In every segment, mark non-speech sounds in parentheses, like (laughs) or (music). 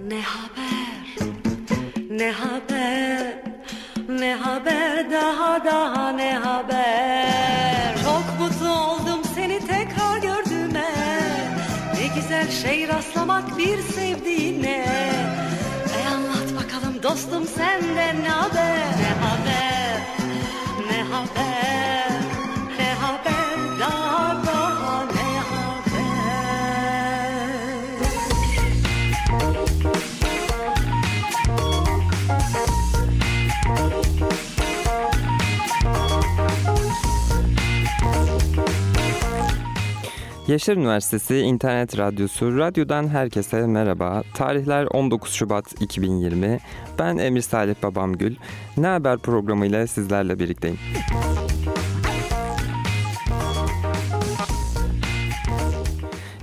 Ne haber? Ne haber? Ne haber daha daha ne haber? Çok mutlu oldum seni tekrar gördüğüme. Ne güzel şey rastlamak bir sevdiğine. E anlat bakalım dostum senden ne haber? Ne haber? Ne haber? Yaşar Üniversitesi İnternet Radyosu Radyo'dan herkese merhaba. Tarihler 19 Şubat 2020. Ben Emir Salih Babamgül. Ne Haber programıyla sizlerle birlikteyim.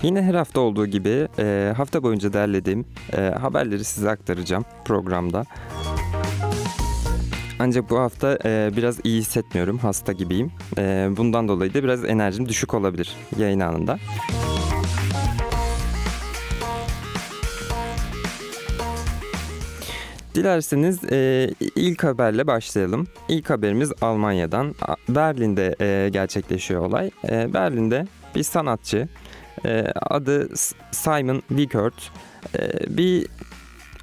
Yine her hafta olduğu gibi e, hafta boyunca derlediğim e, haberleri size aktaracağım programda. Ancak bu hafta e, biraz iyi hissetmiyorum, hasta gibiyim. E, bundan dolayı da biraz enerjim düşük olabilir yayın anında. Dilerseniz e, ilk haberle başlayalım. İlk haberimiz Almanya'dan. Berlin'de e, gerçekleşiyor olay. E, Berlin'de bir sanatçı, e, adı Simon Wickert, e, bir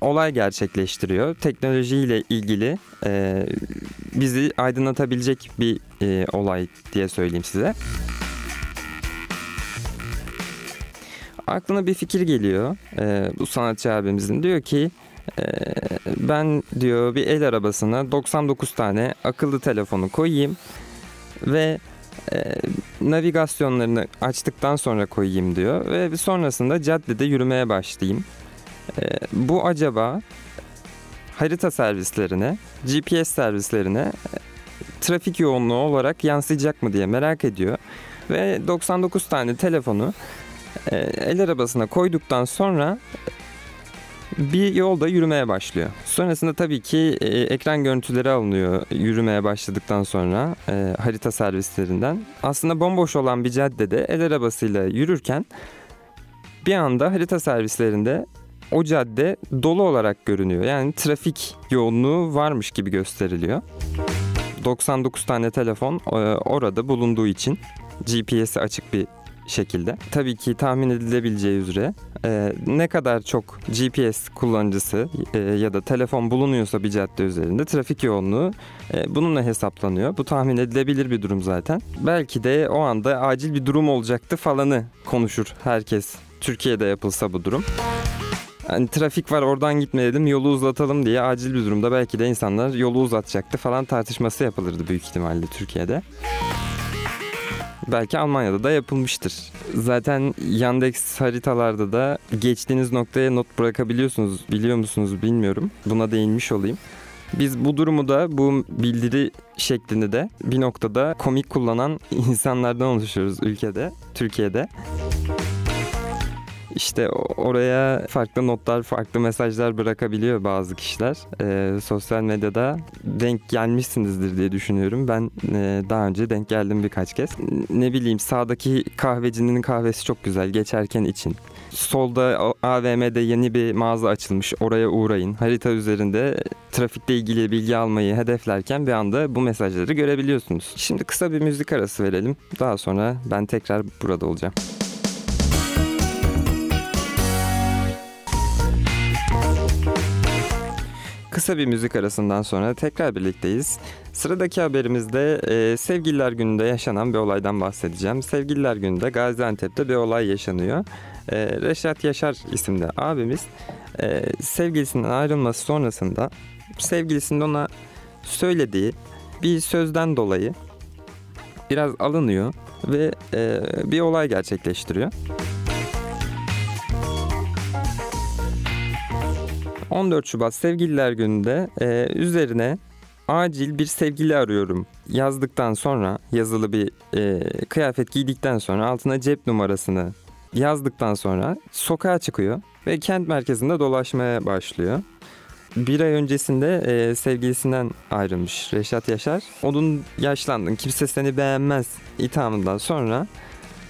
olay gerçekleştiriyor. Teknolojiyle ilgili e, bizi aydınlatabilecek bir e, olay diye söyleyeyim size. Aklına bir fikir geliyor e, bu sanatçı abimizin. Diyor ki e, ben diyor bir el arabasına 99 tane akıllı telefonu koyayım ve e, navigasyonlarını açtıktan sonra koyayım diyor ve sonrasında caddede yürümeye başlayayım. E, bu acaba harita servislerine, GPS servislerine e, trafik yoğunluğu olarak yansıyacak mı diye merak ediyor. Ve 99 tane telefonu e, el arabasına koyduktan sonra bir yolda yürümeye başlıyor. Sonrasında tabii ki e, ekran görüntüleri alınıyor yürümeye başladıktan sonra e, harita servislerinden. Aslında bomboş olan bir caddede el arabasıyla yürürken bir anda harita servislerinde o cadde dolu olarak görünüyor. Yani trafik yoğunluğu varmış gibi gösteriliyor. 99 tane telefon e, orada bulunduğu için GPS'i açık bir şekilde. Tabii ki tahmin edilebileceği üzere e, ne kadar çok GPS kullanıcısı e, ya da telefon bulunuyorsa bir cadde üzerinde trafik yoğunluğu bununla hesaplanıyor. Bu tahmin edilebilir bir durum zaten. Belki de o anda acil bir durum olacaktı falanı konuşur herkes. Türkiye'de yapılsa bu durum. Hani trafik var oradan gitme dedim yolu uzatalım diye acil bir durumda belki de insanlar yolu uzatacaktı falan tartışması yapılırdı büyük ihtimalle Türkiye'de. Belki Almanya'da da yapılmıştır. Zaten Yandex haritalarda da geçtiğiniz noktaya not bırakabiliyorsunuz. Biliyor musunuz bilmiyorum. Buna değinmiş olayım. Biz bu durumu da bu bildiri şeklinde de bir noktada komik kullanan (laughs) insanlardan oluşuyoruz ülkede, Türkiye'de. İşte oraya farklı notlar, farklı mesajlar bırakabiliyor bazı kişiler. Ee, sosyal medyada denk gelmişsinizdir diye düşünüyorum. Ben e, daha önce denk geldim birkaç kez. Ne bileyim sağdaki kahvecinin kahvesi çok güzel geçerken için. Solda AVM'de yeni bir mağaza açılmış. Oraya uğrayın. Harita üzerinde trafikle ilgili bilgi almayı hedeflerken bir anda bu mesajları görebiliyorsunuz. Şimdi kısa bir müzik arası verelim. Daha sonra ben tekrar burada olacağım. Kısa bir müzik arasından sonra tekrar birlikteyiz. Sıradaki haberimizde e, Sevgililer Günü'nde yaşanan bir olaydan bahsedeceğim. Sevgililer Günü'nde Gaziantep'te bir olay yaşanıyor. E, Reşat Yaşar isimli abimiz e, sevgilisinden ayrılması sonrasında sevgilisinin ona söylediği bir sözden dolayı biraz alınıyor ve e, bir olay gerçekleştiriyor. 14 Şubat Sevgililer Günü'nde e, üzerine acil bir sevgili arıyorum yazdıktan sonra yazılı bir e, kıyafet giydikten sonra altına cep numarasını yazdıktan sonra sokağa çıkıyor ve kent merkezinde dolaşmaya başlıyor. Bir ay öncesinde e, sevgilisinden ayrılmış Reşat Yaşar. Onun yaşlandın kimse seni beğenmez ithamından sonra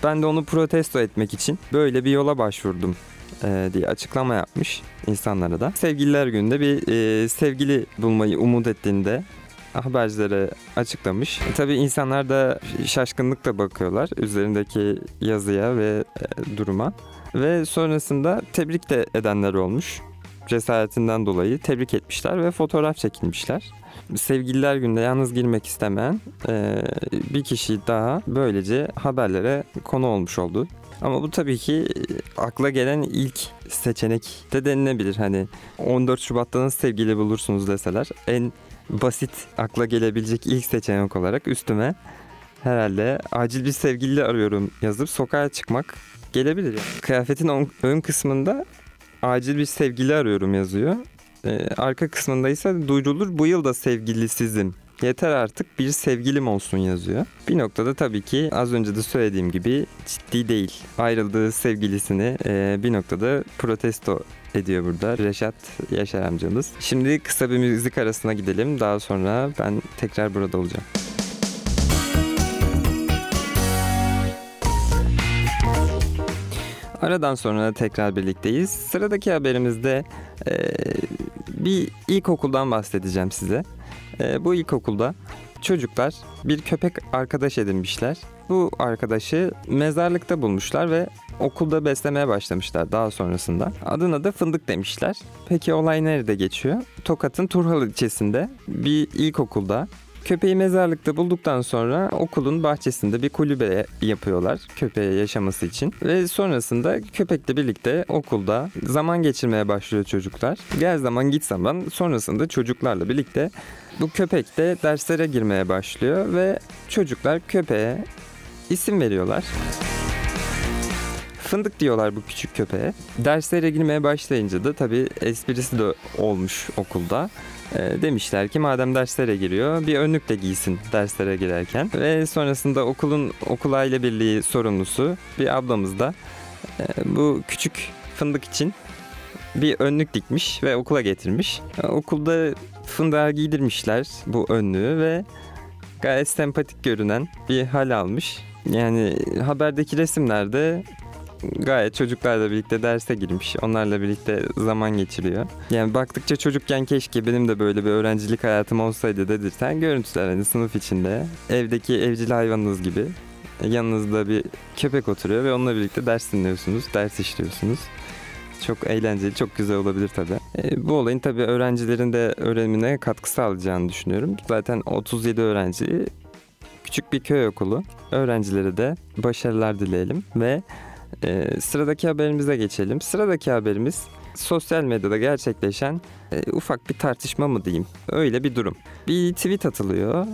ben de onu protesto etmek için böyle bir yola başvurdum e, diye açıklama yapmış insanlara da. Sevgililer gününde bir e, sevgili bulmayı umut ettiğinde habercilere açıklamış. E, tabii insanlar da şaşkınlıkla bakıyorlar üzerindeki yazıya ve e, duruma. Ve sonrasında tebrik de edenler olmuş. Cesaretinden dolayı tebrik etmişler ve fotoğraf çekilmişler. Sevgililer günde yalnız girmek istemeyen e, bir kişi daha böylece haberlere konu olmuş oldu. Ama bu tabii ki e, akla gelen ilk seçenek de denilebilir. Hani 14 Şubat'ta nasıl sevgili bulursunuz deseler en basit akla gelebilecek ilk seçenek olarak üstüme herhalde acil bir sevgili arıyorum yazıp sokağa çıkmak gelebilir. Kıyafetin ön kısmında acil bir sevgili arıyorum yazıyor. Ee, arka kısmında ise duyurulur bu yıl da sevgilisizim. Yeter artık bir sevgilim olsun yazıyor. Bir noktada tabii ki az önce de söylediğim gibi ciddi değil. Ayrıldığı sevgilisini e, bir noktada protesto ediyor burada Reşat Yaşar amcamız. Şimdi kısa bir müzik arasına gidelim. Daha sonra ben tekrar burada olacağım. Aradan sonra tekrar birlikteyiz. Sıradaki haberimizde e, bir ilkokuldan bahsedeceğim size. E, bu ilkokulda çocuklar bir köpek arkadaş edinmişler. Bu arkadaşı mezarlıkta bulmuşlar ve okulda beslemeye başlamışlar daha sonrasında. Adına da fındık demişler. Peki olay nerede geçiyor? Tokat'ın Turhal ilçesinde bir ilkokulda Köpeği mezarlıkta bulduktan sonra okulun bahçesinde bir kulübe yapıyorlar köpeğe yaşaması için. Ve sonrasında köpekle birlikte okulda zaman geçirmeye başlıyor çocuklar. Gel zaman git zaman sonrasında çocuklarla birlikte bu köpek de derslere girmeye başlıyor ve çocuklar köpeğe isim veriyorlar. Fındık diyorlar bu küçük köpeğe. Derslere girmeye başlayınca da tabii esprisi de olmuş okulda. E, demişler ki madem derslere giriyor bir önlük de giysin derslere girerken. Ve sonrasında okulun okul aile birliği sorumlusu bir ablamız da e, bu küçük fındık için bir önlük dikmiş ve okula getirmiş. E, okulda fındığa giydirmişler bu önlüğü ve gayet sempatik görünen bir hal almış. Yani haberdeki resimlerde gayet çocuklarla birlikte derse girmiş. Onlarla birlikte zaman geçiriyor. Yani baktıkça çocukken keşke benim de böyle bir öğrencilik hayatım olsaydı dedirten görüntüler hani sınıf içinde. Evdeki evcil hayvanınız gibi yanınızda bir köpek oturuyor ve onunla birlikte ders dinliyorsunuz, ders işliyorsunuz. Çok eğlenceli, çok güzel olabilir tabii. E, bu olayın tabii öğrencilerin de öğrenimine katkı sağlayacağını düşünüyorum. Zaten 37 öğrenci küçük bir köy okulu. Öğrencilere de başarılar dileyelim ve e, sıradaki haberimize geçelim. Sıradaki haberimiz sosyal medyada gerçekleşen e, ufak bir tartışma mı diyeyim? Öyle bir durum. Bir tweet atılıyor.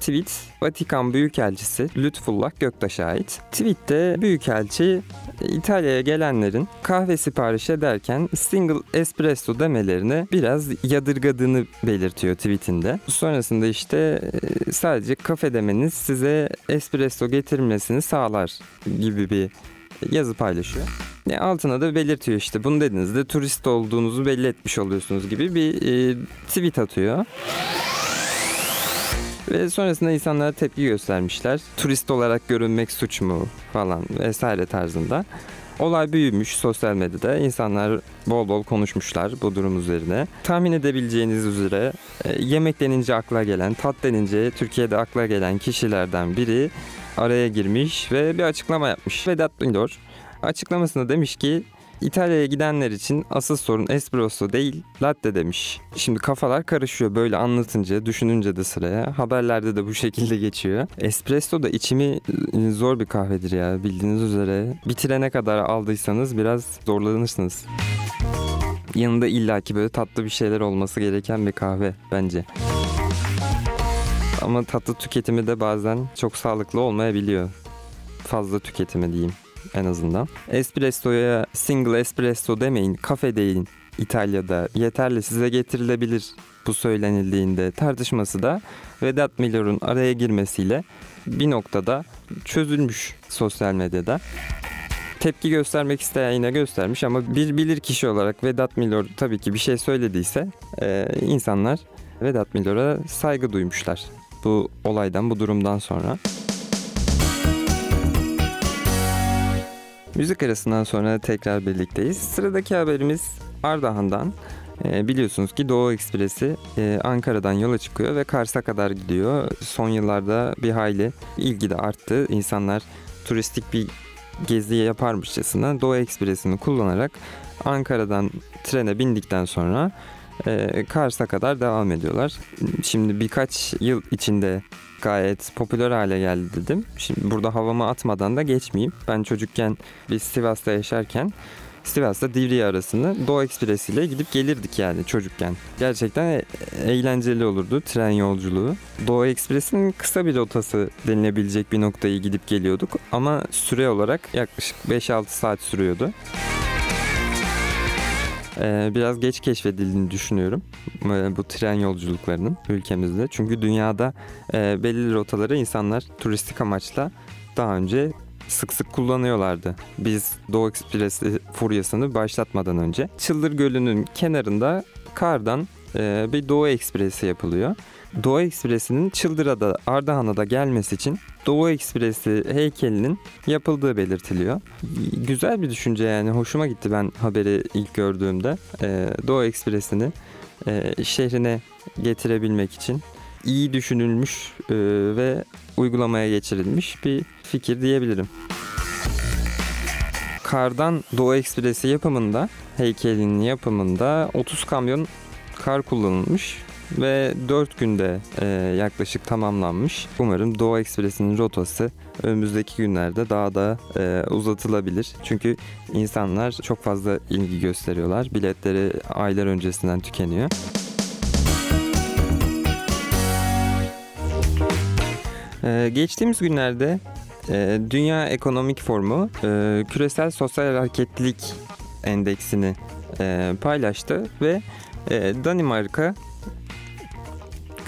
Tweet Vatikan Büyükelçisi Lütfullah Göktaş'a ait. Tweette Büyükelçi İtalya'ya gelenlerin kahve sipariş ederken single espresso demelerini biraz yadırgadığını belirtiyor tweetinde. Sonrasında işte e, sadece kafe demeniz size espresso getirmesini sağlar gibi bir yazı paylaşıyor. Ne altına da belirtiyor işte bunu dediğinizde turist olduğunuzu belli etmiş oluyorsunuz gibi bir e, tweet atıyor. Ve sonrasında insanlara tepki göstermişler. Turist olarak görünmek suç mu falan vesaire tarzında. Olay büyümüş sosyal medyada. İnsanlar bol bol konuşmuşlar bu durum üzerine. Tahmin edebileceğiniz üzere e, yemek denince akla gelen, tat denince Türkiye'de akla gelen kişilerden biri araya girmiş ve bir açıklama yapmış. Vedat Milor açıklamasında demiş ki İtalya'ya gidenler için asıl sorun espresso değil latte demiş. Şimdi kafalar karışıyor böyle anlatınca, düşününce de sıraya. Haberlerde de bu şekilde geçiyor. Espresso da içimi zor bir kahvedir ya bildiğiniz üzere. Bitirene kadar aldıysanız biraz zorlanırsınız. Yanında illaki böyle tatlı bir şeyler olması gereken bir kahve bence. Ama tatlı tüketimi de bazen çok sağlıklı olmayabiliyor. Fazla tüketimi diyeyim en azından. Espresso'ya single espresso demeyin, kafe deyin İtalya'da yeterli size getirilebilir bu söylenildiğinde tartışması da Vedat Milor'un araya girmesiyle bir noktada çözülmüş sosyal medyada. Tepki göstermek isteyen yine göstermiş ama bir bilir kişi olarak Vedat Milor tabii ki bir şey söylediyse e, insanlar Vedat Milor'a saygı duymuşlar bu olaydan, bu durumdan sonra. Müzik arasından sonra tekrar birlikteyiz. Sıradaki haberimiz Ardahan'dan. Ee, biliyorsunuz ki Doğu Ekspresi e, Ankara'dan yola çıkıyor ve Kars'a kadar gidiyor. Son yıllarda bir hayli ilgi de arttı. İnsanlar turistik bir gezi yaparmışçasına Doğu Ekspresi'ni kullanarak Ankara'dan trene bindikten sonra e, Kars'a kadar devam ediyorlar. Şimdi birkaç yıl içinde gayet popüler hale geldi dedim. Şimdi burada havamı atmadan da geçmeyeyim. Ben çocukken biz Sivas'ta yaşarken Sivas'ta Divriği arasını Doğu Ekspresi ile gidip gelirdik yani çocukken. Gerçekten e- eğlenceli olurdu tren yolculuğu. Doğu Ekspresi'nin kısa bir rotası denilebilecek bir noktayı gidip geliyorduk ama süre olarak yaklaşık 5-6 saat sürüyordu. Ee, biraz geç keşfedildiğini düşünüyorum e, bu tren yolculuklarının ülkemizde. Çünkü dünyada e, belli rotaları insanlar turistik amaçla daha önce sık sık kullanıyorlardı. Biz Doğu Ekspresi furyasını başlatmadan önce. Çıldır Gölü'nün kenarında kardan e, bir Doğu Ekspresi yapılıyor. Doğu Ekspresi'nin Çıldıra'da Ardahan'a da gelmesi için Doğu Ekspresi heykelinin yapıldığı belirtiliyor. Güzel bir düşünce yani hoşuma gitti ben haberi ilk gördüğümde. E, Doğu Ekspresi'ni e, şehrine getirebilmek için iyi düşünülmüş e, ve uygulamaya geçirilmiş bir fikir diyebilirim. Kardan Doğu Ekspresi yapımında, heykelinin yapımında 30 kamyon kar kullanılmış ve 4 günde e, yaklaşık tamamlanmış. Umarım Doğu Ekspresi'nin rotası önümüzdeki günlerde daha da e, uzatılabilir. Çünkü insanlar çok fazla ilgi gösteriyorlar. Biletleri aylar öncesinden tükeniyor. Ee, geçtiğimiz günlerde e, Dünya Ekonomik Forumu e, küresel sosyal hareketlilik endeksini e, paylaştı ve e, Danimarka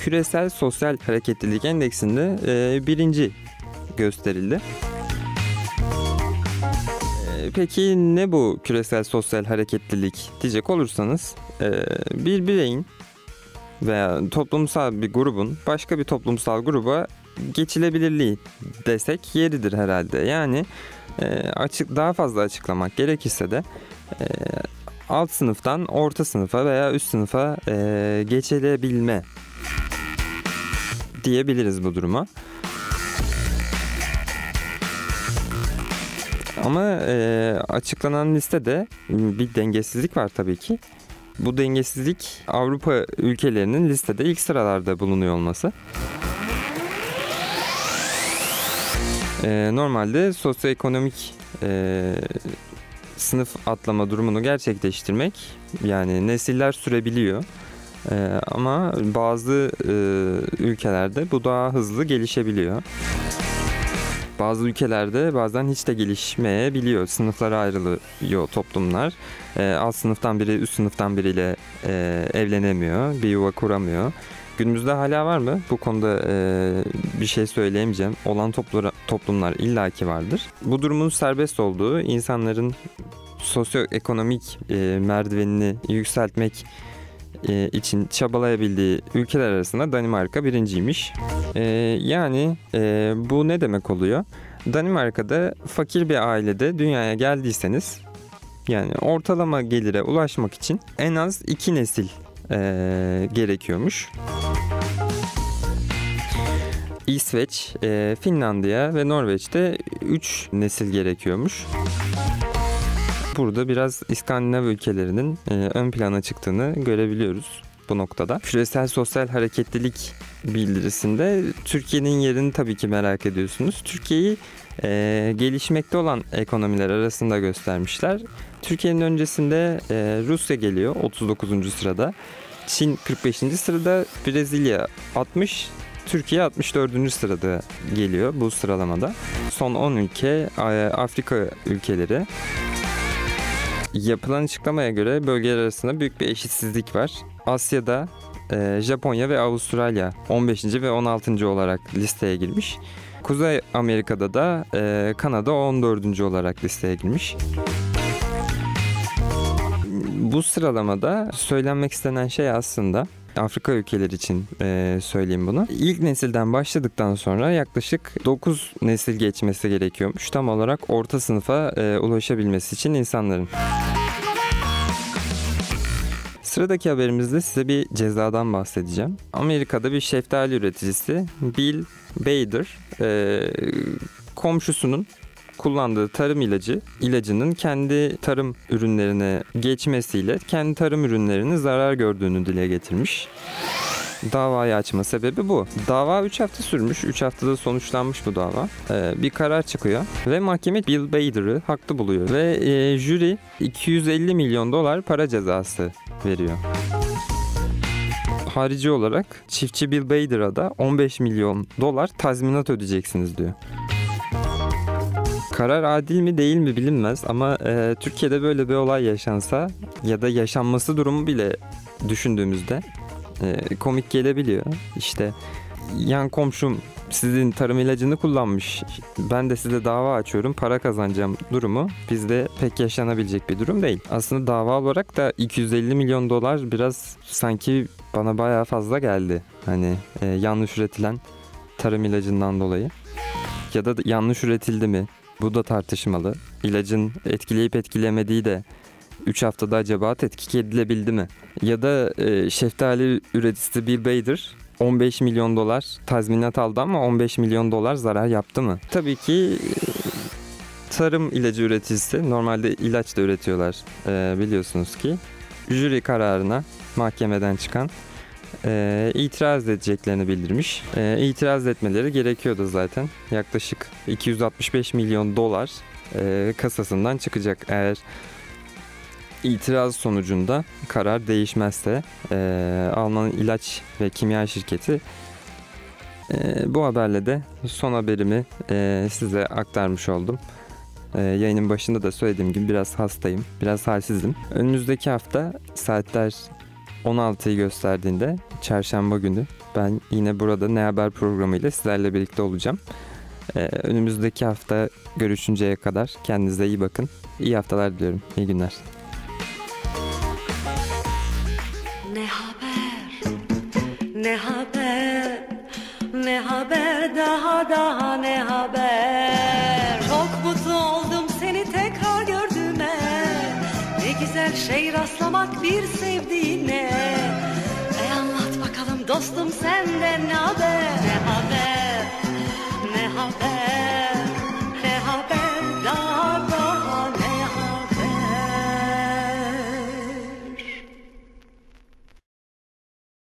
küresel sosyal hareketlilik endeksinde e, birinci gösterildi. E, Peki ne bu küresel sosyal hareketlilik diyecek olursanız e, bir bireyin veya toplumsal bir grubun başka bir toplumsal gruba geçilebilirliği desek yeridir herhalde. Yani e, açık daha fazla açıklamak gerekirse de alt sınıftan orta sınıfa veya üst sınıfa geçilebilme diyebiliriz bu duruma. Ama e, açıklanan listede bir dengesizlik var tabii ki. Bu dengesizlik Avrupa ülkelerinin listede ilk sıralarda bulunuyor olması. Ee, normalde sosyoekonomik e, sınıf atlama durumunu gerçekleştirmek yani nesiller sürebiliyor. Ee, ama bazı e, ülkelerde bu daha hızlı gelişebiliyor. Bazı ülkelerde bazen hiç de gelişmeyebiliyor. Sınıflara ayrılıyor toplumlar. Ee, alt sınıftan biri üst sınıftan biriyle e, evlenemiyor, bir yuva kuramıyor. Günümüzde hala var mı? Bu konuda e, bir şey söyleyemeyeceğim. Olan toplura, toplumlar illaki vardır. Bu durumun serbest olduğu, insanların sosyoekonomik e, merdivenini yükseltmek e, için çabalayabildiği ülkeler arasında Danimarka birinciymiş. E, yani e, bu ne demek oluyor? Danimarka'da fakir bir ailede dünyaya geldiyseniz yani ortalama gelire ulaşmak için en az iki nesil e, gerekiyormuş. İsveç, Finlandiya ve Norveç'te 3 nesil gerekiyormuş. Burada biraz İskandinav ülkelerinin e, ön plana çıktığını görebiliyoruz bu noktada. Küresel sosyal hareketlilik bildirisinde Türkiye'nin yerini tabii ki merak ediyorsunuz. Türkiye'yi e, gelişmekte olan ekonomiler arasında göstermişler. Türkiye'nin öncesinde e, Rusya geliyor 39. sırada. Çin 45. sırada, Brezilya 60, Türkiye 64. sırada geliyor bu sıralamada. Son 10 ülke e, Afrika ülkeleri. Yapılan açıklamaya göre bölgeler arasında büyük bir eşitsizlik var. Asya'da e, Japonya ve Avustralya 15. ve 16. olarak listeye girmiş. Kuzey Amerika'da da e, Kanada 14. olarak listeye girmiş. Bu sıralamada söylenmek istenen şey aslında Afrika ülkeleri için e, söyleyeyim bunu. İlk nesilden başladıktan sonra yaklaşık 9 nesil geçmesi gerekiyormuş. Tam olarak orta sınıfa e, ulaşabilmesi için insanların. Sıradaki haberimizde size bir cezadan bahsedeceğim. Amerika'da bir şeftali üreticisi Bill Bader e, komşusunun kullandığı tarım ilacı ilacının kendi tarım ürünlerine geçmesiyle kendi tarım ürünlerinin zarar gördüğünü dile getirmiş. Davayı açma sebebi bu. Dava 3 hafta sürmüş. 3 haftada sonuçlanmış bu dava. Ee, bir karar çıkıyor ve mahkeme Bill Bader'ı haklı buluyor ve e, jüri 250 milyon dolar para cezası veriyor. Harici olarak çiftçi Bill Bader'a da 15 milyon dolar tazminat ödeyeceksiniz diyor. Karar adil mi değil mi bilinmez ama e, Türkiye'de böyle bir olay yaşansa ya da yaşanması durumu bile düşündüğümüzde e, komik gelebiliyor. İşte yan komşum sizin tarım ilacını kullanmış. Ben de size dava açıyorum, para kazanacağım durumu bizde pek yaşanabilecek bir durum değil. Aslında dava olarak da 250 milyon dolar biraz sanki bana bayağı fazla geldi. Hani e, yanlış üretilen tarım ilacından dolayı. Ya da yanlış üretildi mi? Bu da tartışmalı. İlacın etkileyip etkilemediği de 3 haftada acaba tetkik edilebildi mi? Ya da e, şeftali üreticisi Bill Bader 15 milyon dolar tazminat aldı ama 15 milyon dolar zarar yaptı mı? Tabii ki e, tarım ilacı üreticisi normalde ilaç da üretiyorlar e, biliyorsunuz ki. Jüri kararına mahkemeden çıkan e, itiraz edeceklerini bildirmiş. E, itiraz etmeleri gerekiyordu zaten. Yaklaşık 265 milyon dolar e, kasasından çıkacak eğer itiraz sonucunda karar değişmezse e, Alman ilaç ve kimya şirketi e, bu haberle de son haberimi e, size aktarmış oldum. E, yayının başında da söylediğim gibi biraz hastayım, biraz halsizim. Önümüzdeki hafta saatler 16'yı gösterdiğinde çarşamba günü ben yine burada Ne Haber programıyla sizlerle birlikte olacağım. Ee, önümüzdeki hafta görüşünceye kadar kendinize iyi bakın. İyi haftalar diliyorum. İyi günler. Ne haber? Ne haber? Ne haber daha daha ne haber? Çok mutlu oldum seni tekrar gördüğüme. Ne güzel şey rastlamak bir sevdiğine. senden ne haber? Ne haber? Ne haber?